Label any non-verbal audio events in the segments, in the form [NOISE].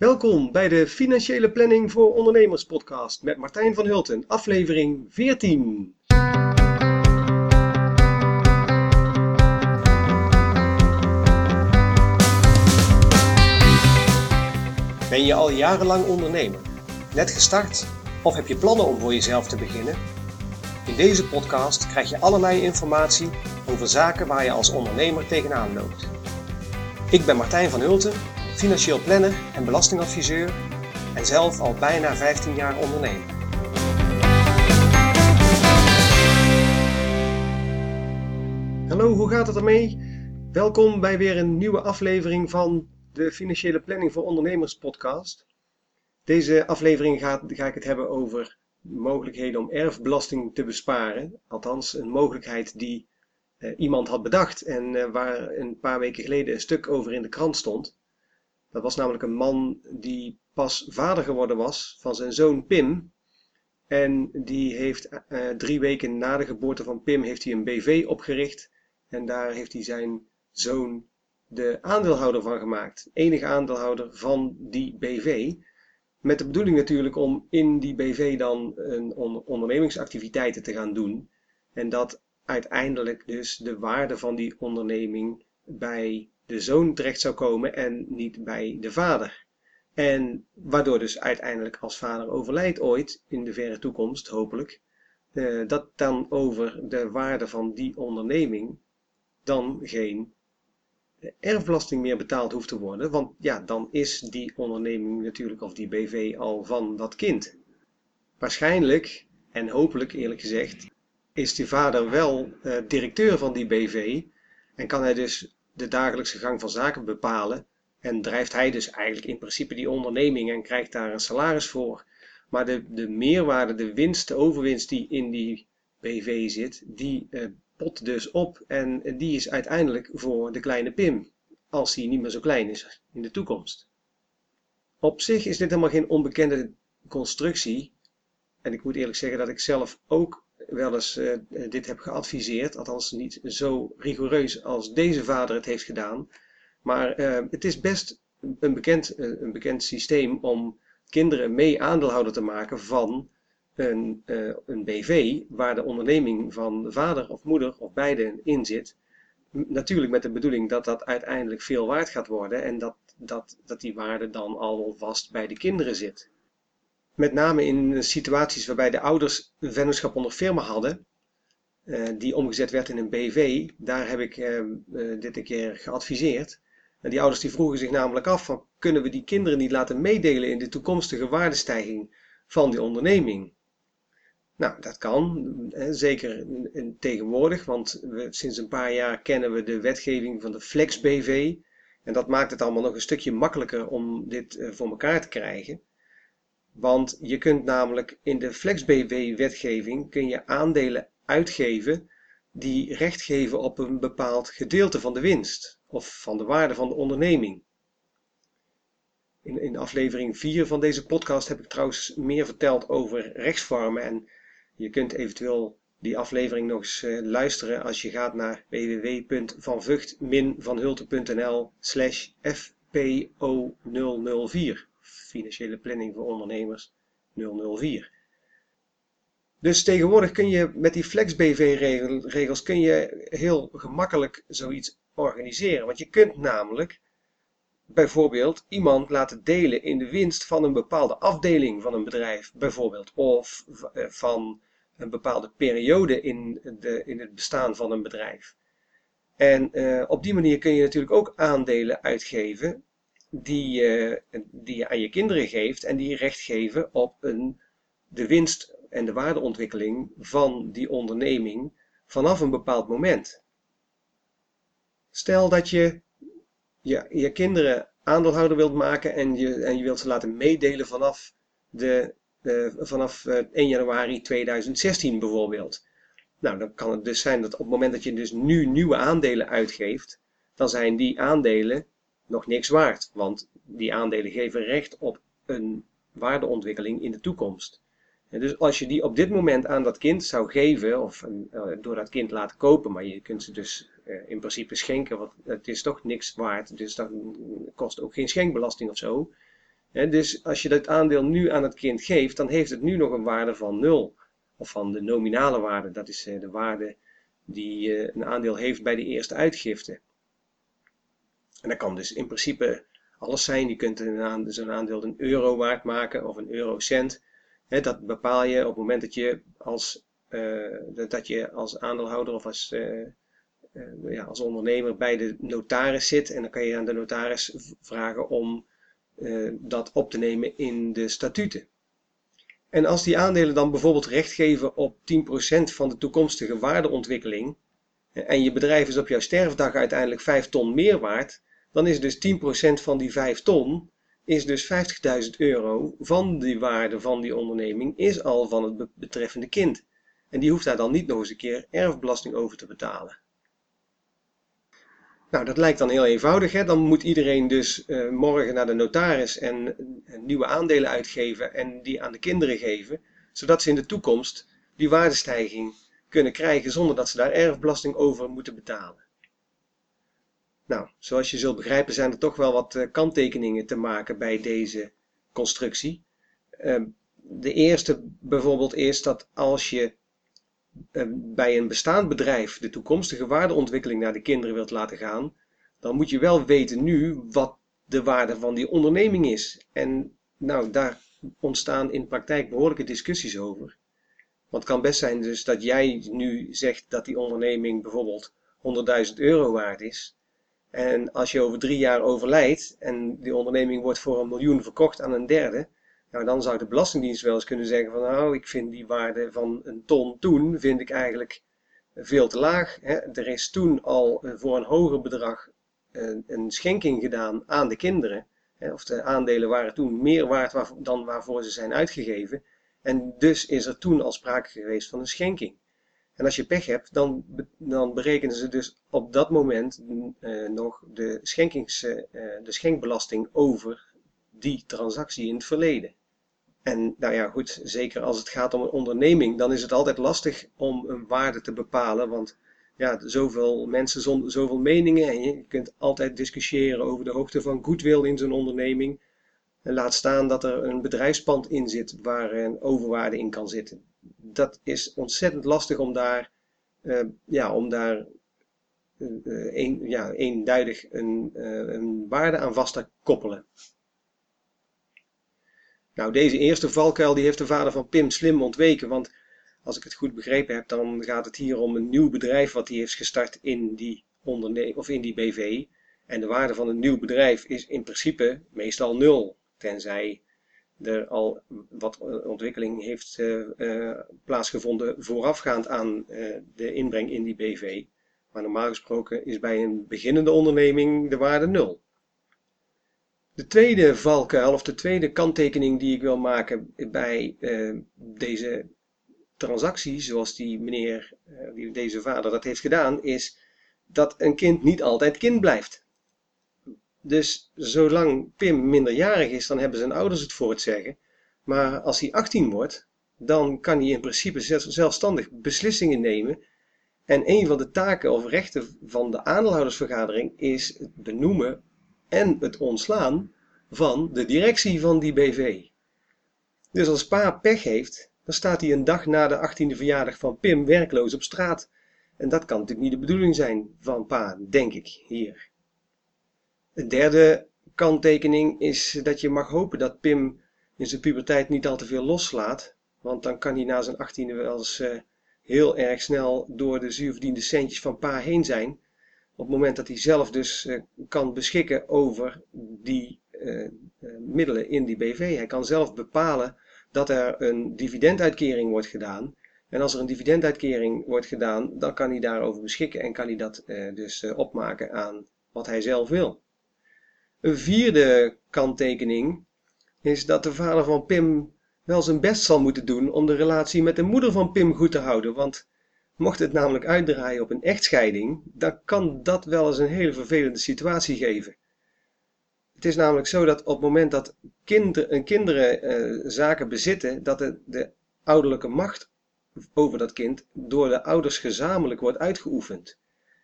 Welkom bij de Financiële Planning voor Ondernemers podcast met Martijn van Hulten, aflevering 14. Ben je al jarenlang ondernemer? Net gestart? Of heb je plannen om voor jezelf te beginnen? In deze podcast krijg je allerlei informatie over zaken waar je als ondernemer tegenaan loopt. Ik ben Martijn van Hulten financieel planner en belastingadviseur en zelf al bijna 15 jaar ondernemer. Hallo, hoe gaat het ermee? Welkom bij weer een nieuwe aflevering van de Financiële Planning voor Ondernemers podcast. Deze aflevering ga, ga ik het hebben over mogelijkheden om erfbelasting te besparen. Althans, een mogelijkheid die eh, iemand had bedacht en eh, waar een paar weken geleden een stuk over in de krant stond. Dat was namelijk een man die pas vader geworden was van zijn zoon Pim. En die heeft uh, drie weken na de geboorte van Pim heeft hij een BV opgericht. En daar heeft hij zijn zoon de aandeelhouder van gemaakt. Enige aandeelhouder van die BV. Met de bedoeling natuurlijk om in die BV dan een ondernemingsactiviteiten te gaan doen. En dat uiteindelijk dus de waarde van die onderneming bij de zoon terecht zou komen en niet bij de vader. En waardoor dus uiteindelijk als vader overlijdt ooit, in de verre toekomst hopelijk, eh, dat dan over de waarde van die onderneming dan geen erfbelasting meer betaald hoeft te worden. Want ja, dan is die onderneming natuurlijk of die BV al van dat kind. Waarschijnlijk, en hopelijk eerlijk gezegd, is die vader wel uh, directeur van die BV en kan hij dus de dagelijkse gang van zaken bepalen. En drijft hij dus eigenlijk in principe die onderneming en krijgt daar een salaris voor. Maar de, de meerwaarde, de winst, de overwinst die in die BV zit, die eh, pot dus op. En die is uiteindelijk voor de kleine Pim. Als hij niet meer zo klein is in de toekomst. Op zich is dit helemaal geen onbekende constructie. En ik moet eerlijk zeggen dat ik zelf ook wel eens uh, dit heb geadviseerd. Althans niet zo rigoureus als deze vader het heeft gedaan. Maar uh, het is best een bekend, uh, een bekend systeem om kinderen mee aandeelhouder te maken van een, een BV waar de onderneming van vader of moeder of beide in zit. Natuurlijk met de bedoeling dat dat uiteindelijk veel waard gaat worden en dat, dat, dat die waarde dan al vast bij de kinderen zit met name in situaties waarbij de ouders een vennootschap onder firma hadden, uh, die omgezet werd in een BV, daar heb ik uh, uh, dit een keer geadviseerd. En die ouders die vroegen zich namelijk af van kunnen we die kinderen niet laten meedelen in de toekomstige waardestijging van die onderneming? Nou, dat kan, zeker tegenwoordig, want we, sinds een paar jaar kennen we de wetgeving van de Flex BV. En dat maakt het allemaal nog een stukje makkelijker om dit voor elkaar te krijgen. Want je kunt namelijk in de FlexBW-wetgeving kun je aandelen uitgeven die recht geven op een bepaald gedeelte van de winst of van de waarde van de onderneming. In, in aflevering 4 van deze podcast heb ik trouwens meer verteld over rechtsvormen en je kunt eventueel die aflevering nog eens uh, luisteren als je gaat naar www.vanvucht-vanhulte.nl slash fpo004 financiële planning voor ondernemers 004. Dus tegenwoordig kun je met die FlexBV-regels kun je heel gemakkelijk zoiets organiseren. Want je kunt namelijk bijvoorbeeld iemand laten delen in de winst van een bepaalde afdeling van een bedrijf, bijvoorbeeld, of eh, van een bepaalde periode in, de, in het bestaan van een bedrijf. En uh, op die manier kun je natuurlijk ook aandelen uitgeven die, uh, die je aan je kinderen geeft en die recht geven op een, de winst en de waardeontwikkeling van die onderneming vanaf een bepaald moment. Stel dat je je, je kinderen aandeelhouder wilt maken en je, en je wilt ze laten meedelen vanaf, de, uh, vanaf 1 eh, januari 2016 bijvoorbeeld. Nou, dan kan het dus zijn dat op het moment dat je dus nu nieuwe aandelen uitgeeft, dan zijn die aandelen nog niks waard, want die aandelen geven recht op een waardeontwikkeling in de toekomst. En dus als je die op dit moment aan dat kind zou geven, of uh, door dat kind laten kopen, maar je kunt ze dus uh, in principe schenken, want het is toch niks waard, dus dat kost ook geen schenkbelasting of zo. dus als je dat aandeel nu aan het kind geeft, dan heeft het nu nog een waarde van 0. Of van de nominale waarde, dat is de waarde die een aandeel heeft bij de eerste uitgifte. En dat kan dus in principe alles zijn. Je kunt zo'n aandeel een euro waard maken of een eurocent. dat bepaal je op het moment dat je als, uh, dat je als aandeelhouder of als, uh, uh, ja, als ondernemer bij de notaris zit. En dan kan je aan de notaris vragen om dat op te nemen in de statuten. En als die aandelen dan bijvoorbeeld recht geven op 10% van de toekomstige waardeontwikkeling. En je bedrijf is op jouw sterfdag uiteindelijk 5 ton meer waard dan is dus 10% van die 5 ton, is dus 50.000 euro van die waarde van die onderneming, is al van het betreffende kind. En die hoeft daar dan niet nog eens een keer erfbelasting over te betalen. Nou, dat lijkt dan heel eenvoudig. Hè? Dan moet iedereen dus uh, morgen naar de notaris en nieuwe aandelen uitgeven en die aan de kinderen geven, zodat ze in de toekomst die waardestijging kunnen krijgen zonder dat ze daar erfbelasting over moeten betalen. Nou, zoals je zult begrijpen zijn er toch wel wat eh, kanttekeningen te maken bij deze constructie. Ehm, de eerste bijvoorbeeld is dat als je ehm, bij een bestaand bedrijf de toekomstige waardeontwikkeling naar de kinderen wilt laten gaan, dan moet je wel weten nu wat de waarde van die onderneming is. En nou, daar ontstaan in praktijk behoorlijke discussies over. Want het kan best zijn dus dat jij nu zegt dat die onderneming bijvoorbeeld 100.000 euro waard is. En als je over drie jaar overlijdt en die onderneming wordt voor een miljoen verkocht aan een derde, nou dan zou de Belastingdienst wel eens kunnen zeggen van nou, ik vind die waarde van een ton toen, vind ik eigenlijk veel te laag. Hè. Er is toen al eh, voor een hoger bedrag een, eh, een schenking gedaan aan de kinderen. Hè, of de aandelen waren toen meer waard dan waarvoor ze zijn uitgegeven. En dus is er toen al sprake geweest van een schenking. En als je pech hebt, dan, dan berekenen ze dus op dat moment uh, nog de, schenkings, uh, de schenkbelasting over die transactie in het verleden. En nou ja, goed, zeker als het gaat om een onderneming, dan is het altijd lastig om een waarde te bepalen. Want ja, zoveel mensen, zoveel meningen. En je kunt altijd discussiëren over de hoogte van goodwill in zo'n onderneming. En laat staan dat er een bedrijfspand in zit waar een overwaarde in kan zitten dat is ontzettend lastig om daar, uh, ja, om daar uh, een, ja, eenduidig een, een waarde aan vast te koppelen. Nou, deze eerste valkuil die heeft de vader van Pim slim ontweken, want als ik het goed begrepen heb, dan gaat het hier om een nieuw bedrijf wat hij heeft gestart in die, onderne of in die BV. En de waarde van een nieuw bedrijf is in principe meestal nul, tenzij er al wat eh, ontwikkeling heeft uh, uh, plaatsgevonden voorafgaand aan de inbreng in die BV. Maar normaal gesproken is bij een beginnende onderneming de waarde nul. De tweede valkuil of de tweede kanttekening die ik wil maken bij deze transactie, zoals die meneer, deze vader dat heeft gedaan, is dat een kind niet altijd kind blijft. Dus zolang Pim minderjarig is, dan hebben zijn ouders het voor het zeggen. Maar als hij 18 wordt, dan kan hij in principe zelfstandig beslissingen nemen. En een van de taken of rechten van de aandeelhoudersvergadering is het benoemen en het ontslaan van de directie van die BV. Dus als pa pech heeft, dan staat hij een dag na de 18e verjaardag van Pim werkloos op straat. En dat kan natuurlijk niet de bedoeling zijn van pa, denk ik hier. De derde kanttekening is dat je mag hopen dat Pim in zijn puberteit niet al te veel loslaat. Want dan kan hij na zijn achttiende wel eens uh, heel erg snel door de zuurverdiende centjes van pa heen zijn. Op het moment dat hij zelf dus uh, kan beschikken over die uh, middelen in die BV. Hij kan zelf bepalen dat er een dividenduitkering wordt gedaan. En als er een dividenduitkering wordt gedaan, dan kan hij daarover beschikken en kan hij dat dus opmaken aan wat hij zelf wil. Een vierde kanttekening is dat de vader van Pim wel zijn best zal moeten doen om de relatie met de moeder van Pim goed te houden. Want mocht het namelijk uitdraaien op een echtscheiding, dan kan dat wel eens een hele vervelende situatie geven. Het is namelijk zo dat op het moment dat kinder, kinderen uh, zaken bezitten, dat de, de ouderlijke macht over dat kind door de ouders gezamenlijk wordt uitgeoefend.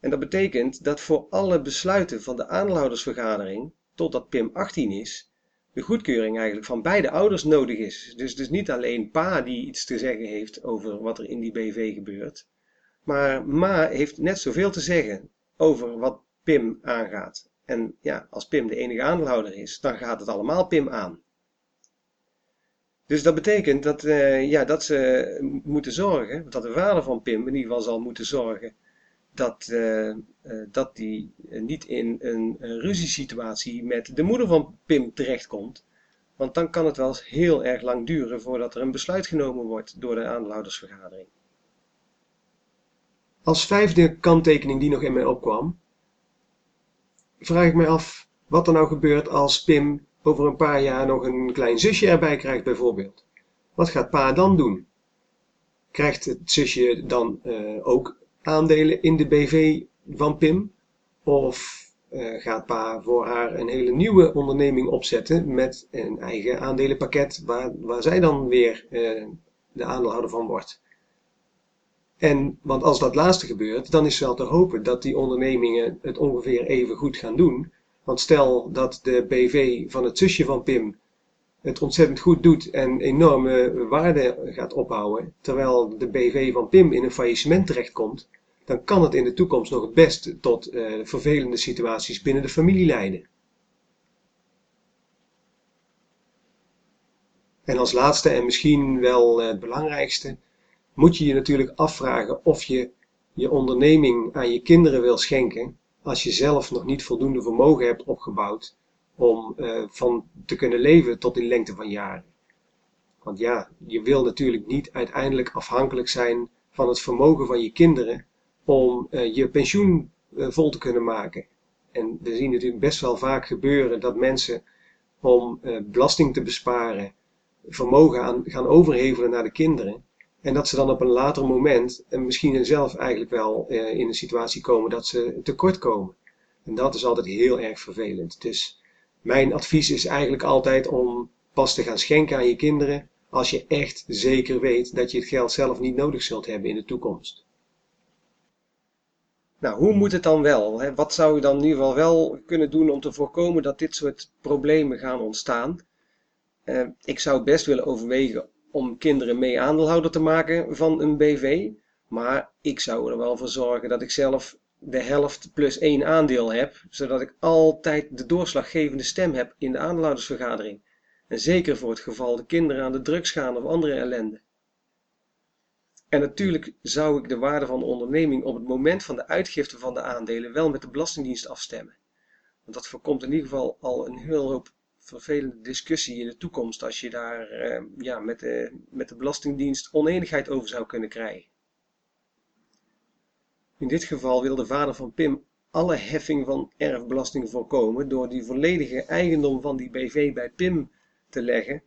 En dat betekent dat voor alle besluiten van de aandeelhoudersvergadering totdat Pim 18 is, de goedkeuring eigenlijk van beide ouders nodig is. Dus, dus niet alleen pa die iets te zeggen heeft over wat er in die BV gebeurt, maar ma heeft net zoveel te zeggen over wat Pim aangaat. En ja, als Pim de enige aandeelhouder is, dan gaat het allemaal Pim aan. Dus dat betekent dat, uh, ja, dat ze moeten zorgen, dat de vader van Pim in ieder geval zal moeten zorgen dat, uh, dat die niet in een, een ruziesituatie met de moeder van Pim terechtkomt. Want dan kan het wel heel erg lang duren voordat er een besluit genomen wordt door de aandeelhoudersvergadering. Als vijfde kanttekening die nog in mij opkwam, vraag ik mij af wat er nou gebeurt als Pim over een paar jaar nog een klein zusje erbij krijgt bijvoorbeeld. Wat gaat pa dan doen? Krijgt het zusje dan ook aandelen in de BV van Pim? Of uh, gaat pa voor haar een hele nieuwe onderneming opzetten met een eigen aandelenpakket waar, waar zij dan weer uh, de aandeelhouder van wordt? En, want als dat laatste gebeurt, dan is wel te hopen dat die ondernemingen het ongeveer even goed gaan doen. Want stel dat de BV van het zusje van Pim het ontzettend goed doet en enorme waarde gaat opbouwen, terwijl de BV van Pim in een faillissement terechtkomt, dan kan het in de toekomst nog best tot uh, vervelende situaties binnen de familie leiden. En als laatste en misschien wel het belangrijkste, moet je je natuurlijk afvragen of je je onderneming aan je kinderen wil schenken als je zelf nog niet voldoende vermogen hebt opgebouwd om uh, van te kunnen leven tot in lengte van jaren. Want ja, je wil natuurlijk niet uiteindelijk afhankelijk zijn van het vermogen van je kinderen om uh, je pensioen uh, vol te kunnen maken. En we zien natuurlijk best wel vaak gebeuren dat mensen om belasting te besparen vermogen aan, gaan overhevelen naar de kinderen. En dat ze dan op een later moment en misschien zelf eigenlijk wel in een situatie komen dat ze tekort komen. En dat is altijd heel erg vervelend. Dus mijn advies is eigenlijk altijd om pas te gaan schenken aan je kinderen als je echt zeker weet dat je het geld zelf niet nodig zult hebben in de toekomst. Nou, hoe moet het dan wel? Hè? Wat zou je dan in ieder geval wel kunnen doen om te voorkomen dat dit soort problemen gaan ontstaan? Uh, ik zou best willen overwegen om kinderen mee aandeelhouder te maken van een BV. Maar ik zou er wel voor zorgen dat ik zelf de helft plus één aandeel heb, zodat ik altijd de doorslaggevende stem heb in de aandeelhoudersvergadering. En zeker voor het geval de kinderen aan de drugs gaan of andere ellende. En natuurlijk zou ik de waarde van de onderneming op het moment van de uitgifte van de aandelen wel met de Belastingdienst afstemmen. Want dat voorkomt in ieder geval al een heel hoop vervelende discussie in de toekomst als je daar uh, ja, met, met de Belastingdienst oneenigheid over zou kunnen krijgen. In dit geval wil de vader van Pim alle heffing van erfbelasting voorkomen door die volledige eigendom van die BV bij Pim te leggen.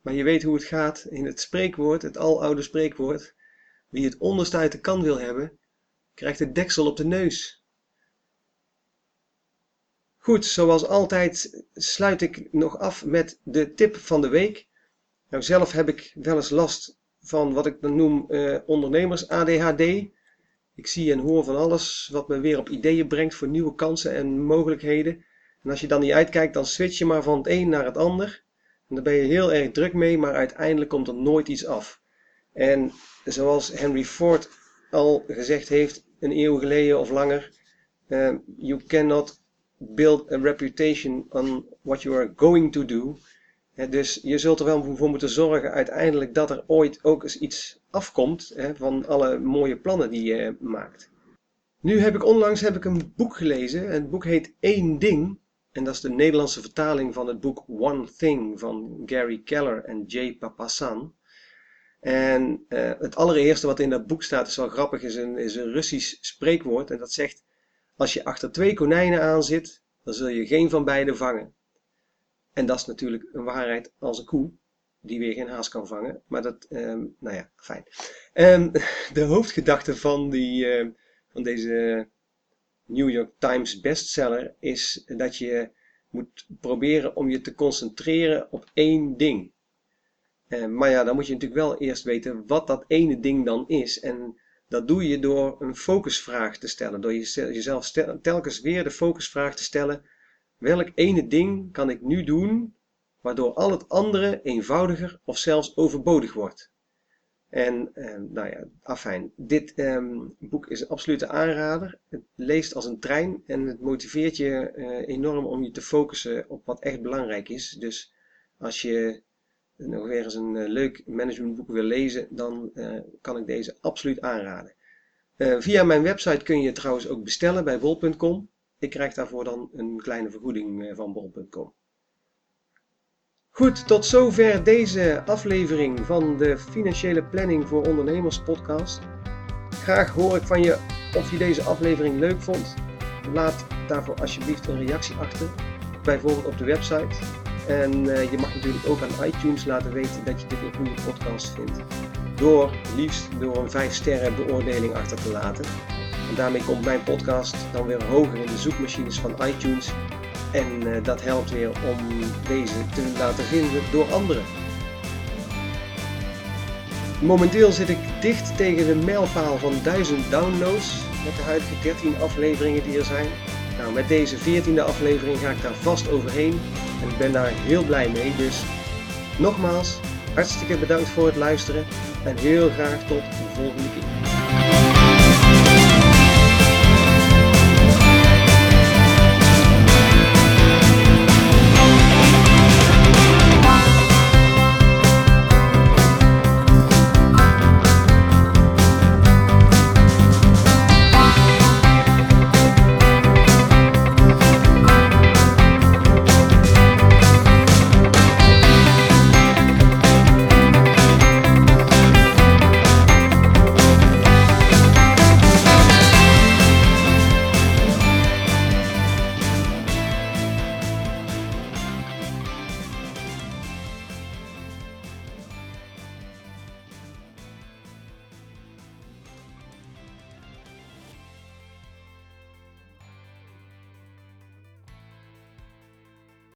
Maar je weet hoe het gaat in het spreekwoord, het aloude spreekwoord. Wie het onderste uit de kan wil hebben, krijgt het deksel op de neus. Goed, zoals altijd sluit ik nog af met de tip van de week. Nou, zelf heb ik wel eens last van wat ik dan noem uh, ondernemers ADHD. Ik zie en hoor van alles wat me weer op ideeën brengt voor nieuwe kansen en mogelijkheden. En als je dan niet uitkijkt, dan switch je maar van het een naar het ander. En daar ben je heel erg druk mee, maar uiteindelijk komt er nooit iets af. En zoals Henry Ford al gezegd heeft, een eeuw geleden of langer, uh, you cannot build a reputation on what you are going to do. Dus je zult er wel voor moeten zorgen uiteindelijk dat er ooit ook eens iets afkomt van alle mooie plannen die je maakt. Nu heb ik onlangs heb ik een boek gelezen. En het boek heet Eén Ding. En dat is de Nederlandse vertaling van het boek One Thing van Gary Keller en Jay Papasan. En uh, het allereerste wat in dat boek staat, is wel grappig, is een, is een Russisch spreekwoord. En dat zegt: als je achter twee konijnen aan zit, dan zul je geen van beiden vangen. En dat is natuurlijk een waarheid als een koe, die weer geen haas kan vangen. Maar dat, um, nou ja, fijn. Um, [LAUGHS] de hoofdgedachte van, die, uh, van deze New York Times bestseller is dat je moet proberen om je te concentreren op één ding. Maar ja, dan moet je natuurlijk wel eerst weten wat dat ene ding dan is. En dat doe je door een focusvraag te stellen. Door jezelf telkens weer de focusvraag te stellen: Welk ene ding kan ik nu doen waardoor al het andere eenvoudiger of zelfs overbodig wordt? En eh, nou ja, afijn. Dit ehm, boek is een absolute aanrader. Het leest als een trein en het motiveert je eh, enorm om je te focussen op wat echt belangrijk is. Dus als je nog weer eens een uh, leuk managementboek wil lezen, dan uh, kan ik deze absoluut aanraden. Uh, via mijn website kun je trouwens ook bestellen bij bol.com. Ik krijg daarvoor dan een kleine vergoeding van bol.com. Goed, tot zover deze aflevering van de Financiële Planning voor Ondernemers podcast. Graag hoor ik van je of je deze aflevering leuk vond. Laat daarvoor alsjeblieft een reactie achter, bijvoorbeeld op de website. En uh, je mag natuurlijk ook aan iTunes laten weten dat je dit een goede podcast vindt. Door liefst door een 5 sterren beoordeling achter te laten. En daarmee komt mijn podcast dan weer hoger in de zoekmachines van iTunes en uh, dat helpt weer om deze te laten vinden door anderen. Momenteel zit ik dicht tegen de mijlpaal van 1000 downloads met de huidige 13 afleveringen die er zijn. Nou, met deze 14e aflevering ga ik daar vast overheen en ik ben daar heel blij mee. Dus nogmaals, hartstikke bedankt voor het luisteren en heel graag tot de volgende keer.